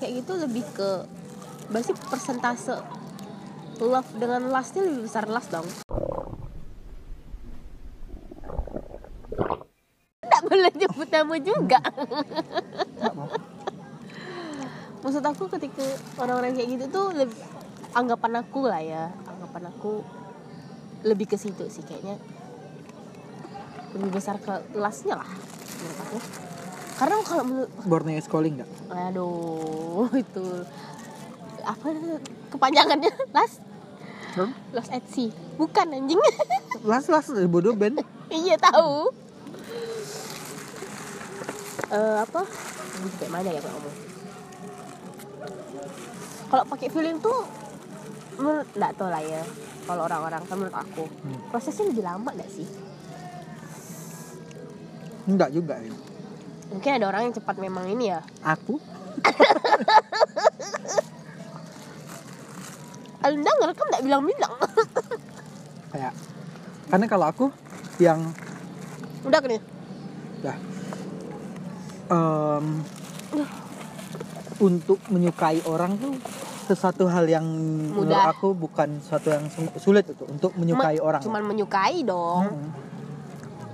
kayak gitu lebih ke berarti persentase love dengan lustnya lebih besar lust dong. Nggak boleh nyebut nama juga. Maksud aku ketika orang-orang kayak gitu tuh lebih anggapan aku lah ya anggapan aku lebih ke situ sih kayaknya. Lebih besar ke lastnya lah menurut aku karena kalau menurut Borneo calling nggak? Aduh itu apa kepanjangannya? Last Hmm? last at sea. Bukan anjing. Las las eh, bodoh Ben. Iya tahu. Eh apa? Kayak mana ya kalau ngomong? Kalau pakai feeling tuh menurut nggak tahu lah ya kalau orang-orang kan menurut aku. Hmm. prosesnya lebih lama nggak sih? Enggak juga ya. Mungkin ada orang yang cepat memang ini ya. Aku? Anda ngerekam nggak bilang-bilang? Kayak karena kalau aku yang udah kan ya em, untuk menyukai orang tuh sesuatu hal yang menurut Mudah. aku bukan sesuatu yang sulit itu untuk menyukai Me- orang. cuman menyukai dong. Mm-mm.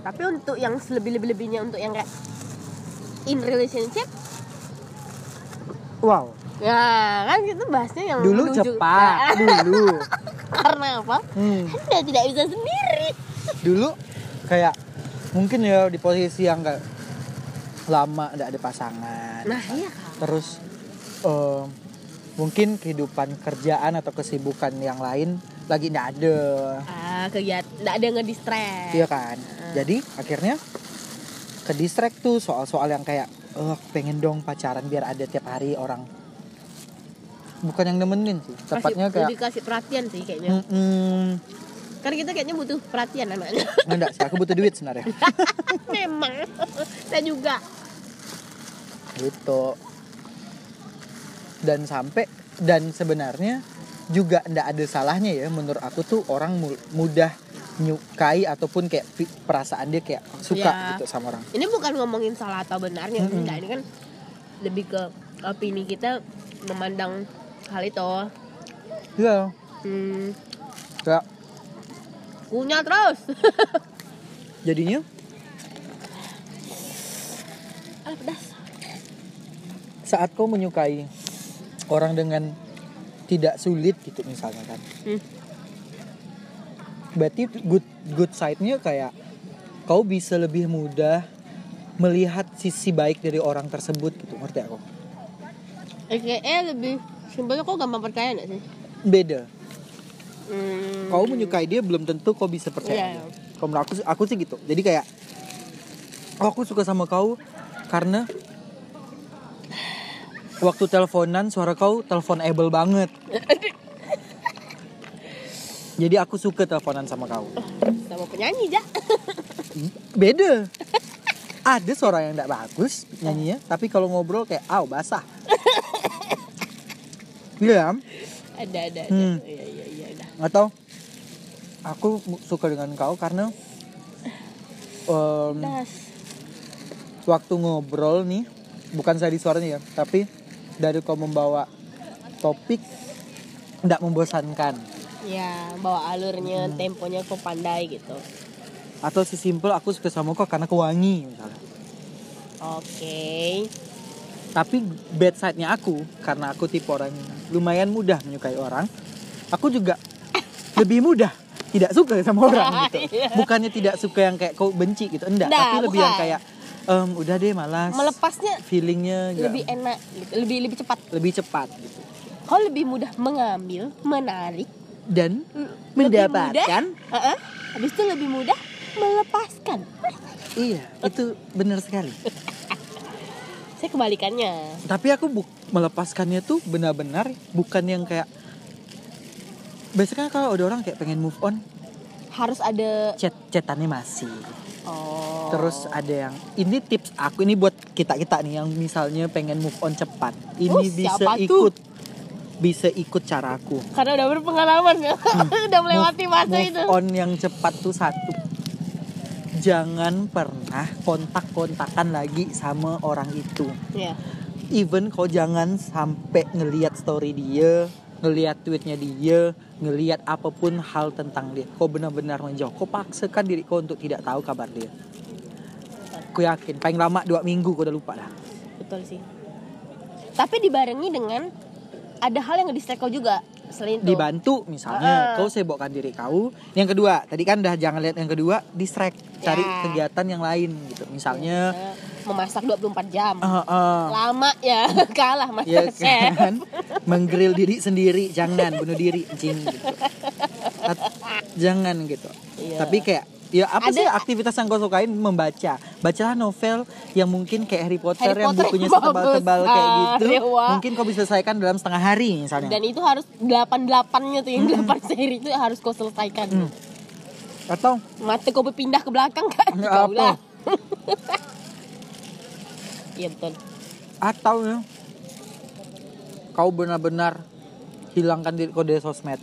tapi untuk yang selebih-lebih-lebihnya untuk yang kayak in relationship? Wow. Ya kan itu bahasnya yang dulu menuju- cepat Nah, dulu. Karena apa? Hmm. anda tidak bisa sendiri. Dulu kayak mungkin ya di posisi yang enggak lama tidak ada pasangan. Nah iya. Kan terus eh, mungkin kehidupan kerjaan atau kesibukan yang lain lagi tidak ada. Ah kegiatan nggak ada ngedistract. Iya kan? Jadi akhirnya ke distract tuh soal-soal yang kayak eh pengen dong pacaran biar ada tiap hari orang. Bukan yang nemenin sih tepatnya kayak lebih kasih perhatian sih kayaknya. Mm-mm. karena kita kayaknya butuh perhatian anaknya enggak sih aku butuh duit sebenarnya. Memang saya juga. Gitu. Dan sampai dan sebenarnya juga ndak ada salahnya ya menurut aku tuh orang mu- mudah nyukai ataupun kayak perasaan dia kayak suka Ya. gitu sama orang. Ini bukan ngomongin salah atau benarnya Mm-mm. enggak. Ini kan lebih ke opini kita memandang hal itu. Iya. Hmm, kayak punya terus. Jadinya? Ah pedas. Saat kau menyukai orang dengan tidak sulit gitu misalnya kan Hmm. Berarti good good side-nya kayak kau bisa lebih mudah melihat sisi baik dari orang tersebut gitu ngerti aku? Eh lebih simpelnya kok gampang percaya gak sih? Beda. Hmm. kau menyukai dia belum tentu kau bisa percaya. Dia. Kalau menurut aku sih- aku sih gitu. Jadi kayak oh, aku suka sama kau karena waktu teleponan suara kau telepon able banget jadi aku suka teleponan sama kau. Sama penyanyi ja. Beda. Ada suara yang tidak bagus nyanyinya tapi kalau ngobrol kayak aw basah. Iya ada ada ada. Hmm. iya iya iya udah atau aku suka dengan kau karena em, das. waktu ngobrol nih bukan saya di suaranya ya tapi dari kau membawa topik tidak membosankan ya bawa alurnya Hmm. temponya kok pandai gitu. Atau sesimpel aku suka sama kau karena kau wangi misalnya. Oke. Tapi bad side-nya aku karena aku tipe orang lumayan mudah menyukai orang aku juga lebih mudah tidak suka sama orang gitu. Iya. bukannya tidak suka yang kayak kau benci gitu enggak. Nggak, tapi lebih yang bukan. kayak em, udah deh malas. Melepasnya feelingnya lebih enak gitu lebih lebih cepat. Lebih cepat gitu. Kau lebih mudah mengambil menarik dan lebih mendapatkan mudah, habis itu lebih mudah melepaskan. Iya itu benar sekali. Saya kebalikannya. Tapi aku bu- melepaskannya tuh benar-benar bukan yang kayak biasanya kalau ada orang kayak pengen move on harus ada chat chatannya masih. Oh. Terus ada yang ini tips aku ini buat kita kita nih yang misalnya pengen move on cepat. Ini Oh, bisa tuh? Bisa ikut caraku karena udah berpengalaman. Ya udah melewati Move- masa move itu. on yang cepat tuh satu. Jangan pernah kontak-kontakan lagi sama orang itu. Ya even kau jangan sampai ngelihat story dia ngelihat tweetnya dia ngelihat apa pun hal tentang dia. Kau benar-benar menjauh. Kau paksakan diri kau untuk tidak tahu kabar dia. Aku yakin? Paling lama dua minggu kau udah lupa dah. Betul sih. Tapi dibarengi dengan ada hal yang nge kau juga selain itu. Dibantu misalnya Ah. kau sibukkan diri kau. Yang kedua tadi kan udah jangan lihat yang kedua distract. Cari Ya. kegiatan yang lain gitu. Misalnya Eh, memasak 24 jam. Ah, ah, lama ya kalah ya master chef. kan? Menggrill diri sendiri jangan bunuh diri anjing gitu. At- jangan gitu. Iya. tapi kayak ya apa Ada- sih aktivitas yang kau sukain? Membaca. Bacalah novel yang mungkin kayak Harry Potter Harry yang Potter bukunya yang setebal-tebal bagus. kayak gitu. sekali, wah. mungkin kau bisa selesaikan dalam setengah hari misalnya. Dan itu harus 88 nya tuh yang 8 seri itu harus kau selesaikan. Hmm. atau? Mata kau berpindah ke belakang kan? Ya, kau apa? lah iya betul. Atau ya kau benar-benar hilangkan diri kau dari sosmed.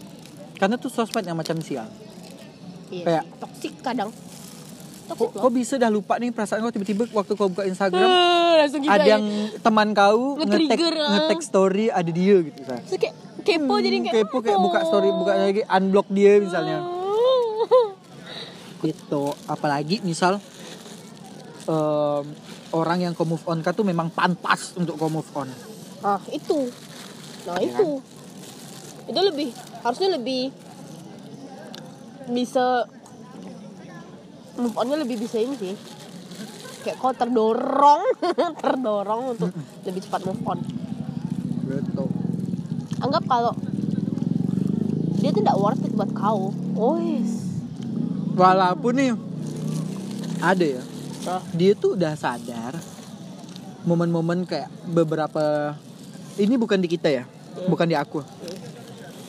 Karena tuh sosmed yang macam sial iya Kayak- toksik kadang. Kok, kok bisa dah lupa nih perasaan kau tiba-tiba waktu kau buka Instagram Eh, langsung ada aja. yang teman kau ngetek Nge-trigger, ah. ngetek story ada dia gitu kan Terus kayak kepo jadi kayak kepo kayak buka story buka lagi unblock dia misalnya. Gitu. Apalagi misal em, orang yang kau move on kan tuh memang pantas untuk kau move on. Ah itu. Nah Iya itu. itu lebih harusnya lebih bisa move onnya lebih bisa ini sih. Kayak kau terdorong terdorong untuk lebih cepat move on. Gitu anggap kalau dia tuh tidak worth it buat kau. Oh yes walaupun nih ada ya dia tuh udah sadar momen-momen kayak beberapa ini bukan di kita ya bukan di aku. Pengalaman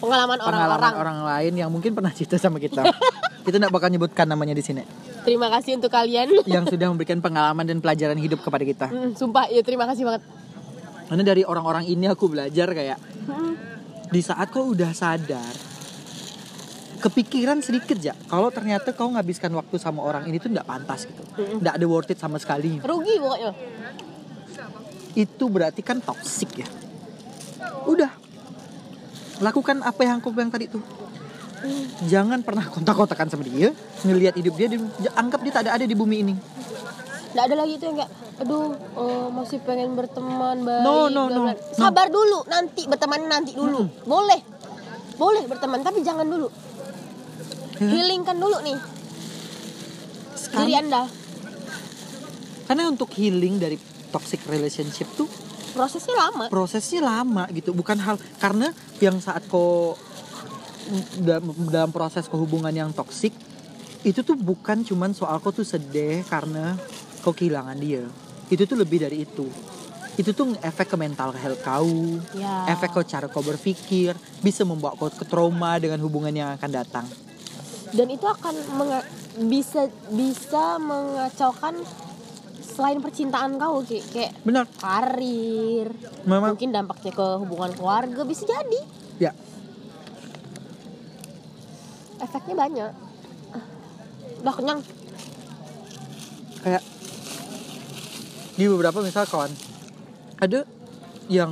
pengalaman orang-orang orang. lain yang mungkin pernah cerita sama kita. Kita tidak bakal nyebutkan namanya di sini. Terima kasih untuk kalian. Yang sudah memberikan pengalaman dan pelajaran hidup kepada kita. Hmm, sumpah ya terima kasih banget. Karena dari orang-orang ini aku belajar kayak Hmm, di saat kau udah sadar kepikiran sedikit ya kalau ternyata kau ngabiskan waktu sama orang ini tuh nggak pantas gitu. Mm-mm. nggak ada worth it sama sekali. Rugi pokoknya. Itu berarti kan toxic ya. Udah lakukan apa yang aku bilang tadi tuh jangan pernah kontak-kontakan sama dia. Ngelihat hidup dia di- anggap dia tak ada ada di bumi ini. Nggak ada lagi tuh yang kayak aduh eh, masih pengen berteman baik No, no, no, bla." no. sabar dulu nanti berteman nanti dulu. Boleh boleh berteman tapi jangan dulu. Ya. healingkan dulu nih. Sekarang- diri anda. Karena untuk healing dari toxic relationship tuh prosesnya lama. Prosesnya lama gitu bukan hal karena yang saat kau dalam, dalam proses kehubungan yang toksik itu tuh bukan cuman soal kau tuh sedih karena kau kehilangan dia. Itu tuh lebih dari itu. Itu tuh efek ke mental health kau ya. efek ke cara kau berpikir bisa membawa kau ke trauma dengan hubungan yang akan datang. Dan itu akan menga- bisa bisa mengacaukan selain percintaan kau kayak, kayak benar. karir memang. mungkin dampaknya ke hubungan keluarga bisa jadi. Ya. Efeknya banyak. Udah kenyang. Kayak di beberapa misal kawan ada yang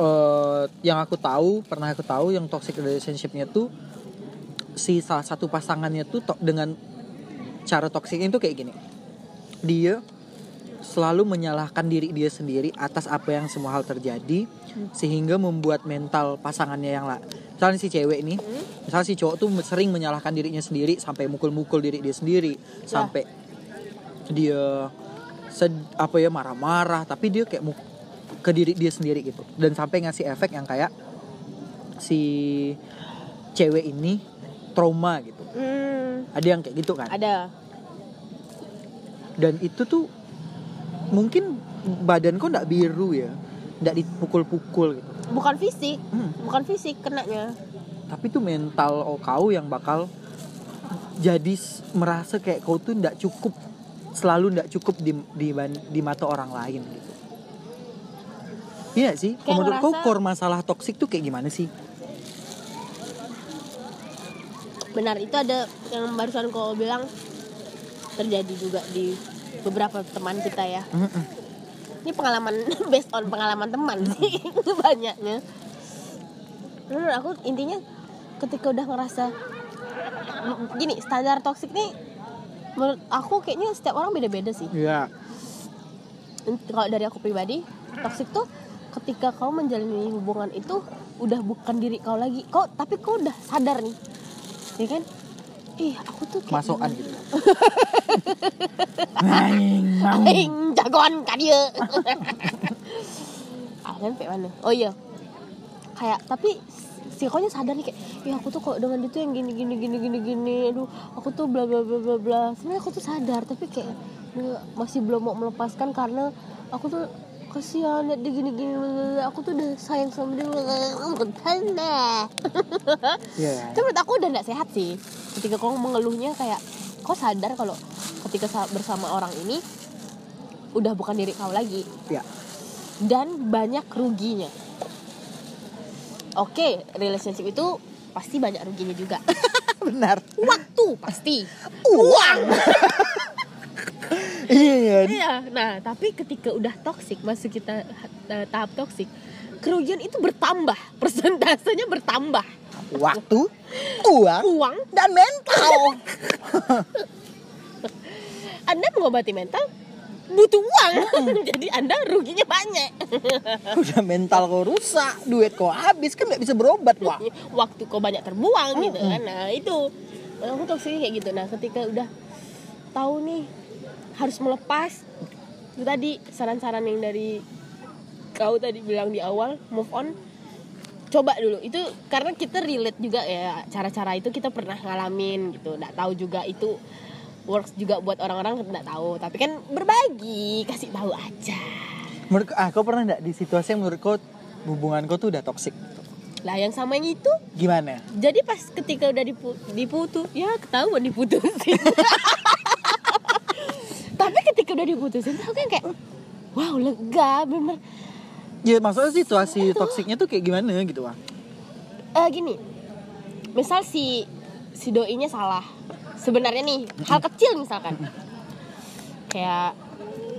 eh yang aku tahu pernah aku tahu yang toxic relationshipnya tuh si salah satu pasangannya tuh to- dengan cara toksiknya itu kayak gini dia selalu menyalahkan diri dia sendiri atas apa yang semua hal terjadi sehingga membuat mental pasangannya yang lah misalnya si cewek ini misalnya si cowok tuh sering menyalahkan dirinya sendiri sampai mukul-mukul diri dia sendiri sampai dia sed- apa ya marah-marah tapi dia kayak mu- ke diri dia sendiri gitu. Dan sampai ngasih efek yang kayak si cewek ini trauma gitu. Hmm, ada yang kayak gitu kan? Ada dan itu tuh mungkin badan kok ndak biru ya ndak dipukul-pukul gitu bukan fisik Hmm. bukan fisik kenanya tapi tuh mental oh, kau yang bakal jadi merasa kayak kau tuh ndak cukup selalu ndak cukup di, di di mata orang lain gitu Iya sih, Kayak menurut kau core masalah toksik tuh kayak gimana sih? benar itu ada yang barusan kau bilang terjadi juga di beberapa teman kita ya. Ini pengalaman based on pengalaman teman sih banyaknya. Menurut aku intinya ketika udah ngerasa gini standar toxic nih menurut aku kayaknya setiap orang beda-beda sih. Iya. kalau dari aku pribadi toxic tuh ketika kau menjalani hubungan itu udah bukan diri kau lagi. Kau tapi kau udah sadar nih. Ya kan ih aku tuh kayak Masokan gini. gitu. Aing. Aing jagoan ka dia. ah kan kayak mana? Oh iya. Kayak tapi si konya sadar nih kayak ya aku tuh kok dengan itu yang gini gini gini gini gini aduh aku tuh bla bla bla bla bla sebenarnya aku tuh sadar tapi kayak "Duh, masih belum mau melepaskan karena aku tuh kasihan liat dia gini gini aku tuh udah sayang sama dia Tanda. Iya. Itu menurut aku udah gak sehat sih Ketika kau mengeluhnya kayak Kau sadar kalau ketika sa- bersama orang ini Udah bukan diri kau lagi Iya. Dan banyak ruginya Oke, relationship itu pasti banyak ruginya juga Benar. Waktu pasti Uang. Iya. Iya, nah tapi ketika udah toxic Masuk kita eh, tahap toxic Kerugian itu bertambah. Persentasenya bertambah. Waktu, uang, Uang. dan mental. Anda mengobati mental? Butuh uang. Jadi anda ruginya banyak. Udah mental kau rusak, duit kau habis kan nggak bisa berobat wah. waktu kau banyak terbuang gitu kan. Nah itu. Aku toksik kayak gitu. Nah ketika udah tahu nih harus melepas. Itu tadi saran-saran yang dari kau tadi bilang di awal move on. Coba dulu. Itu karena kita relate juga ya cara-cara itu kita pernah ngalamin gitu. Nggak tahu juga itu works juga buat orang-orang nggak tahu. Tapi kan berbagi kasih tahu aja. Menurut ah kau pernah nggak di situasi yang menurut kau hubungan kau tuh udah toksik? lah yang sama yang itu. Gimana? jadi pas ketika udah dipu diputus ya ketahuan diputusin ketika udah diputusin tuh aku kan kayak wow lega bener. Ya maksudnya situasi toksiknya tuh kayak gimana gitu wah? eh gini. Misal si si doinya salah. Sebenarnya nih hal kecil misalkan. Kayak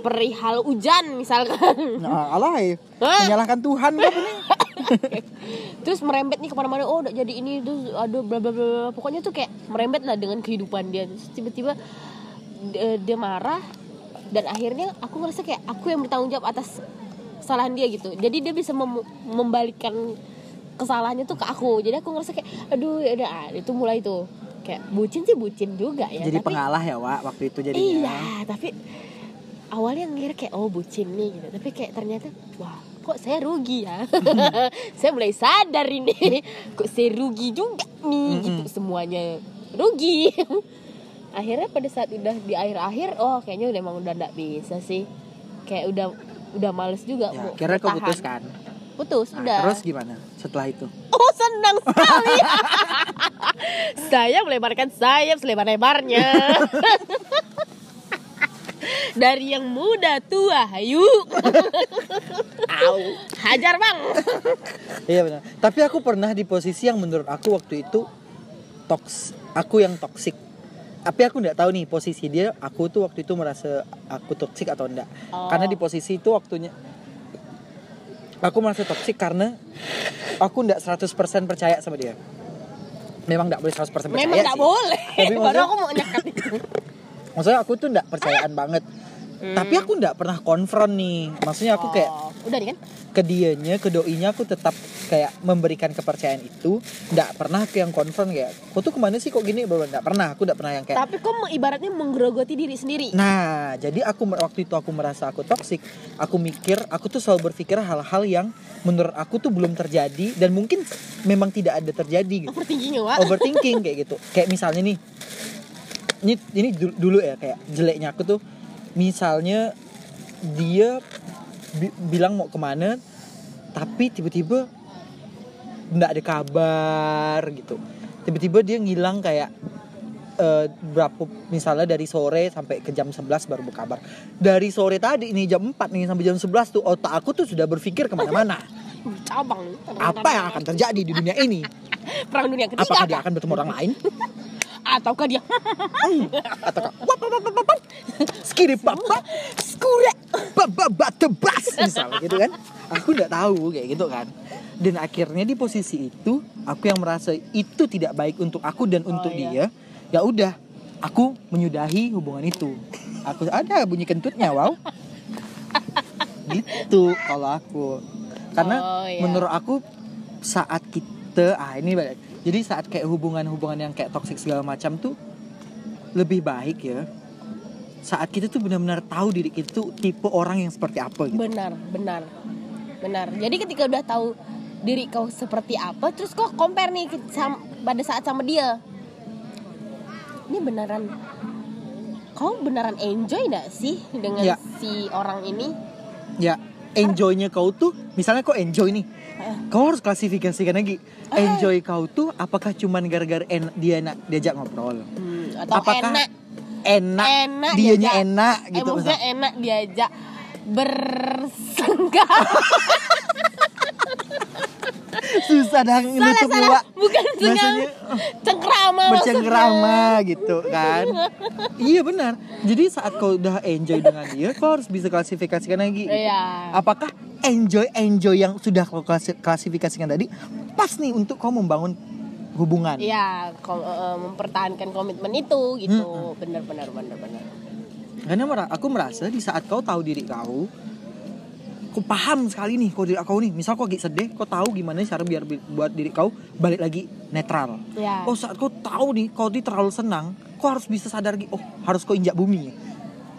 perihal hujan misalkan. Nah, alay. Hah? Menyalahkan Tuhan apa nih? terus merembet nih ke mana-mana oh udah jadi ini terus aduh bla bla bla pokoknya tuh kayak merembet lah dengan kehidupan dia. Terus tiba-tiba dia marah dan akhirnya aku ngerasa kayak aku yang bertanggung jawab atas kesalahan dia gitu. Jadi dia bisa mem- membalikkan kesalahannya tuh ke aku. Jadi aku ngerasa kayak aduh ya udah ah, itu mulai tuh. Kayak bucin sih bucin juga ya Jadi tapi pengalah ya Wak waktu itu jadinya. iya tapi awalnya ngira kayak oh bucin nih gitu. Tapi kayak ternyata wah kok saya rugi ya? Saya mulai sadar ini. Kok saya rugi juga nih gitu. Semuanya rugi akhirnya pada saat udah di akhir-akhir oh kayaknya udah emang udah nggak bisa sih kayak udah udah males juga Ya, kira kau putus kan? putus Nah, udah terus gimana setelah itu? Oh senang sekali Saya melebarkan sayap selebar-lebarnya Dari yang muda tua Ayo Hajar bang Iya benar. Tapi aku pernah di posisi yang menurut aku waktu itu toks aku yang toksik. Tapi aku nggak tahu nih posisi dia. Aku tuh waktu itu merasa aku toksik atau enggak. Oh. Karena di posisi itu waktunya aku merasa toksik karena aku nggak 100% percaya sama dia. Memang nggak boleh 100% percaya Memang gak sih. boleh Tapi Baru aku mau nyekat itu Maksudnya aku tuh nggak percayaan banget. Hmm. Tapi aku nggak pernah konfront nih. Maksudnya aku kayak Oh, Udah nih kan ke dianya, ke doinya aku tetap kayak memberikan kepercayaan itu nggak pernah aku yang konfront kayak kok tuh ke mana sih kok gini? Bahwa nggak pernah aku nggak pernah yang kayak Tapi kok ibaratnya menggerogoti diri sendiri? Nah jadi aku waktu itu aku merasa aku toksik aku mikir aku tuh selalu berpikir hal-hal yang menurut aku tuh belum terjadi dan mungkin memang tidak ada terjadi gitu. Overthinkingnya Wak? Overthinking kayak gitu. Kayak misalnya nih ini ini dulu, dulu ya kayak jeleknya aku tuh misalnya dia bi- bilang mau ke mana tapi tiba-tiba nggak ada kabar gitu. Tiba-tiba dia ngilang kayak eh, berapa misalnya dari sore sampai ke jam 11 baru berkabar. Dari sore tadi ini jam 4 nih sampai jam 11 tuh otak aku tuh sudah berpikir ke mana-mana. Cabang. Apa yang akan terjadi di dunia ini? Perang dunia ketiga. Apakah dia akan bertemu orang lain? Ataukah dia? Atau skiri papa Skure ba tebas misalnya gitu kan. Aku nggak tahu kayak gitu kan. Dan akhirnya di posisi itu aku yang merasa itu tidak baik untuk aku dan Oh, untuk iya. dia ya udah aku menyudahi hubungan itu. Aku ada bunyi kentutnya wow. Gitu kalau aku. Karena Oh, iya. menurut aku saat kita ah ini balik. Jadi saat kayak hubungan-hubungan yang kayak toxic segala macam tuh lebih baik ya saat kita tuh benar-benar tahu diri kita tuh tipe orang yang seperti apa gitu. Benar benar benar. Jadi ketika udah tahu diri kau seperti apa terus kau compare nih ke- sam- pada saat sama dia? Ini beneran kau beneran enjoy nggak sih dengan Ya. si orang ini? Ya enjoynya kau tuh misalnya kau enjoy nih Eh. kau harus klasifikasikan lagi. Enjoy kau tuh apakah cuman gara-gara en- dia enak diajak ngobrol? Hmm, atau apakah enak enak, enak dianya diajak- enak eh, gitu maksudnya misal. enak diajak bersenggah susah dah nutup salah. bukan Bahasanya, cengkrama bercengkrama gitu kan. Iya benar. Jadi saat kau udah enjoy dengan dia kau harus bisa klasifikasikan lagi gitu. Iya. apakah enjoy enjoy yang sudah kau klasi- klasifikasikan tadi pas nih untuk kau membangun hubungan Iya, kom- eh, mempertahankan komitmen itu gitu. Bener bener bener bener. karena aku merasa di saat kau tahu diri kau kau paham sekali nih kau diri kau nih misal kau lagi sedih kau tahu gimana cara biar bi- buat diri kau balik lagi netral Ya. Oh saat kau tahu nih kau tuh terlalu senang, kau harus bisa sadar lagi. Oh harus kau injak bumi.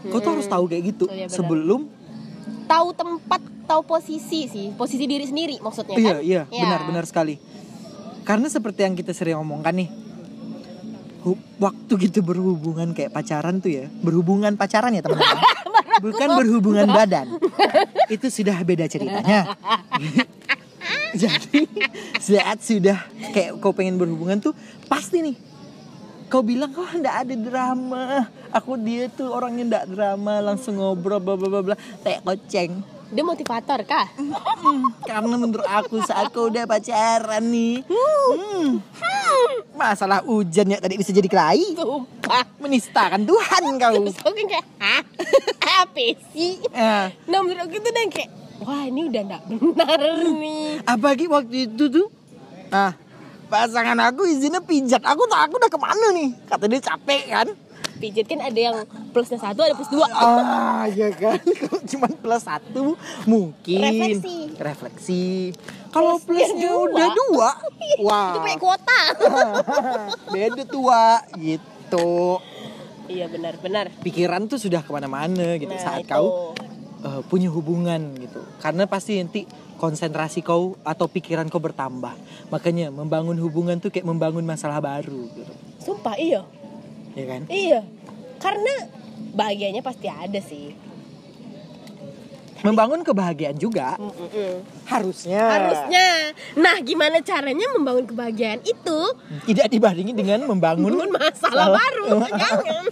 Kau tuh harus tahu kayak gitu Oh, benar. sebelum. Tahu tempat, tahu posisi sih, posisi diri sendiri maksudnya Iya kan? iya Ya. benar-benar sekali. Karena seperti yang kita sering omongkan nih, waktu kita berhubungan kayak pacaran tuh ya, berhubungan pacaran ya teman-teman, bukan berhubungan badan. Itu sudah beda ceritanya. Jadi saat sudah kayak kau pengen berhubungan tuh pasti nih kau bilang kau ndak ada drama. Aku dia tuh orangnya ndak drama langsung ngobrol bla bla bla kayak koceng Dia motivator kah? Hmm, karena menurut aku saat kau udah pacaran nih hmm, masalah hujan ya tadi bisa jadi kelahi Sumpah. menistakan Tuhan kau Terus aku kayak, hah? Apa sih? Eh, Nah menurut aku tuh dan kayak, wah ini udah gak benar nih. apalagi waktu itu tuh nah pasangan aku izinnya pijat aku tak aku udah ke mana nih kata dia capek kan Pijit kan ada yang plusnya satu, ada plus dua. ah ya kan kalau cuma plus satu mungkin Refleksi. refleksi kalau Plusnya dua. udah dua wah Itu punya kuota. beda tua gitu iya benar-benar. pikiran tuh sudah ke mana-mana gitu Nah, saat itu. kau eh, punya hubungan gitu karena pasti nanti konsentrasi kau atau pikiran kau bertambah makanya membangun hubungan tuh kayak membangun masalah baru gitu Sumpah iya. ya kan Iya. Karena bahagianya pasti ada sih. membangun kebahagiaan juga Mm-mm. harusnya Harusnya. Nah, gimana caranya membangun kebahagiaan itu? tidak dibandingin dengan membangun Membangun masalah Salah. baru. Jangan.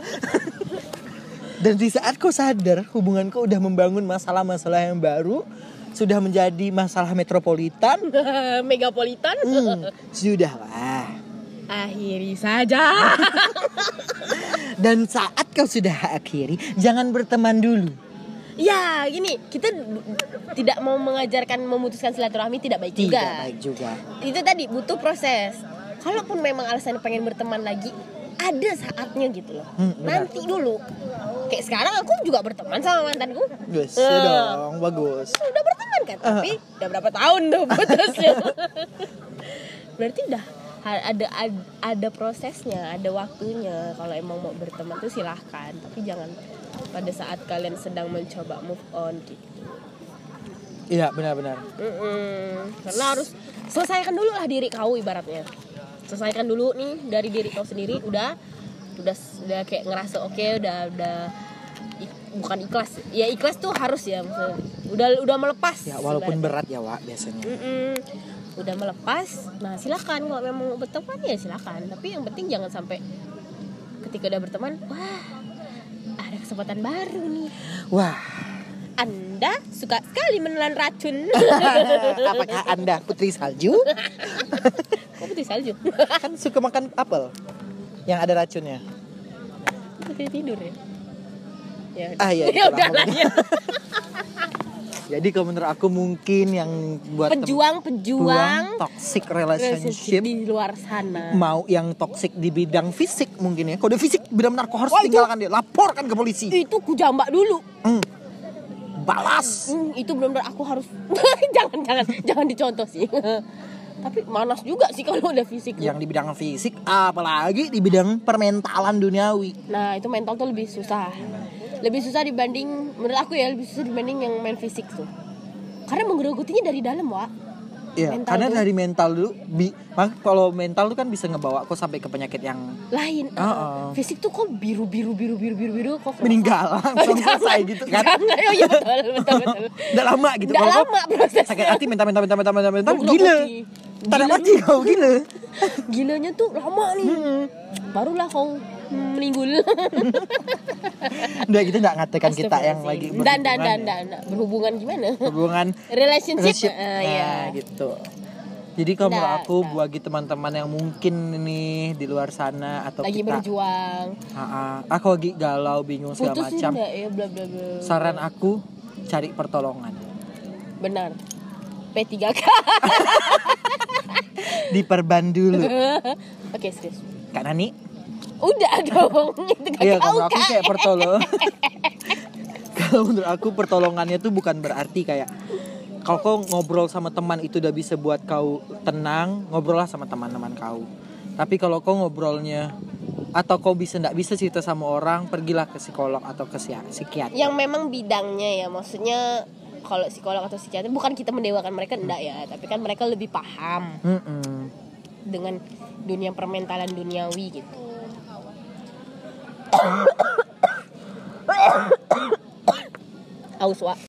dan di saat kau sadar hubungan kau udah membangun masalah-masalah yang baru sudah menjadi masalah metropolitan Megapolitan. hmm, sudahlah Akhiri saja. dan saat kau sudah akhiri jangan berteman dulu ya, gini, kita tidak mau mengajarkan memutuskan silaturahmi tidak baik tidak juga. baik juga Itu tadi butuh proses. Kalaupun memang alasan pengen berteman lagi, ada saatnya gitu loh. Hmm, benar. Nanti dulu. Kayak sekarang aku juga berteman sama mantanku. Yes, Eh. dong, bagus. udah berteman kan tapi udah berapa tahun tuh putusnya berarti udah ada ad- ada prosesnya ada waktunya kalau emang mau berteman tuh silahkan tapi jangan pada saat kalian sedang mencoba move on gitu Iya, benar-benar. Karena harus selesaikan dulu lah diri kau ibaratnya selesaikan dulu nih dari diri kau sendiri udah udah udah kayak ngerasa oke udah udah ik- bukan ikhlas ya ikhlas tuh harus ya maksudnya udah udah melepas Ya, walaupun ibaratnya. berat ya, Wak, biasanya. Mm-mm. Udah melepas nah silakan. Kalau memang mau berteman ya silakan. Tapi yang penting jangan sampai ketika udah berteman wah ada kesempatan baru nih. Wah, anda suka sekali menelan racun. Apakah Anda putri salju? kok putih salju? Kan suka makan apel yang ada racunnya. putih tidur ya? Ya Ah, iya, ya udah lah ya. Jadi kalau menurut aku mungkin yang buat Pejuang-pejuang toxic relationship di luar sana. mau yang toxic di bidang fisik mungkin ya. Kalau fisik benar-benar kau harus Wah, itu- tinggalkan dia, laporkan ke polisi. Itu ku jambak dulu. Hmm. Balas. Hmm, itu benar-benar aku harus jangan jangan jangan dicontoh sih. Tapi manas juga sih kalau udah fisik. Yang di bidang fisik, apalagi di bidang permentalan duniawi. Nah, itu mental tuh lebih susah. Lebih susah dibanding menurut aku ya lebih susah dibanding yang main fisik tuh. Karena menggerogoti dari dalam, Wak. Iya, Mental karena tuh. dari mental dulu, bi, mak- kalau mental tuh kan bisa ngebawa kok sampai ke penyakit yang Lain. Ah. Fisik tuh kok biru biru biru biru biru biru kok. meninggal langsung selesai gitu kan. Jangan, oh iya betul betul betul. Udah lama gitu. Kau lama prosesnya. sakit hati minta minta minta minta, minta Gerogoti. gila. Gila. mati kau gila. Gilanya tuh lama nih. Hmm. Barulah kau meninggul. Udah gitu nggak ngatekan kita yang lagi dan dan dan berhubungan ya. dan berhubungan gimana? hubungan Relationship. relationship. Nah, ya. gitu. Jadi kalau menurut aku nggak. bagi teman-teman yang mungkin nih di luar sana atau Lagi kita berjuang. Ah. aku lagi galau bingung segala Putusin macam. enggak ya bla bla bla. Saran aku cari pertolongan. Benar. P3K. Diperban dulu. Oke, serius. Kak Nani? Udah dong. Itu Iya, kalau aku kayak pertolongan. kalau menurut aku pertolongannya tuh bukan berarti kayak kalau kau ngobrol sama teman itu udah bisa buat kau tenang, ngobrol lah sama teman-teman kau. Tapi kalau kau ngobrolnya atau kau bisa nggak bisa cerita sama orang, pergilah ke psikolog atau ke psi- psikiater. Yang memang bidangnya ya, maksudnya kalau psikolog atau psikiater bukan kita mendewakan mereka enggak ya, tapi kan mereka lebih paham Mm-mm. dengan dunia permentalan duniawi gitu. Aus, Wak.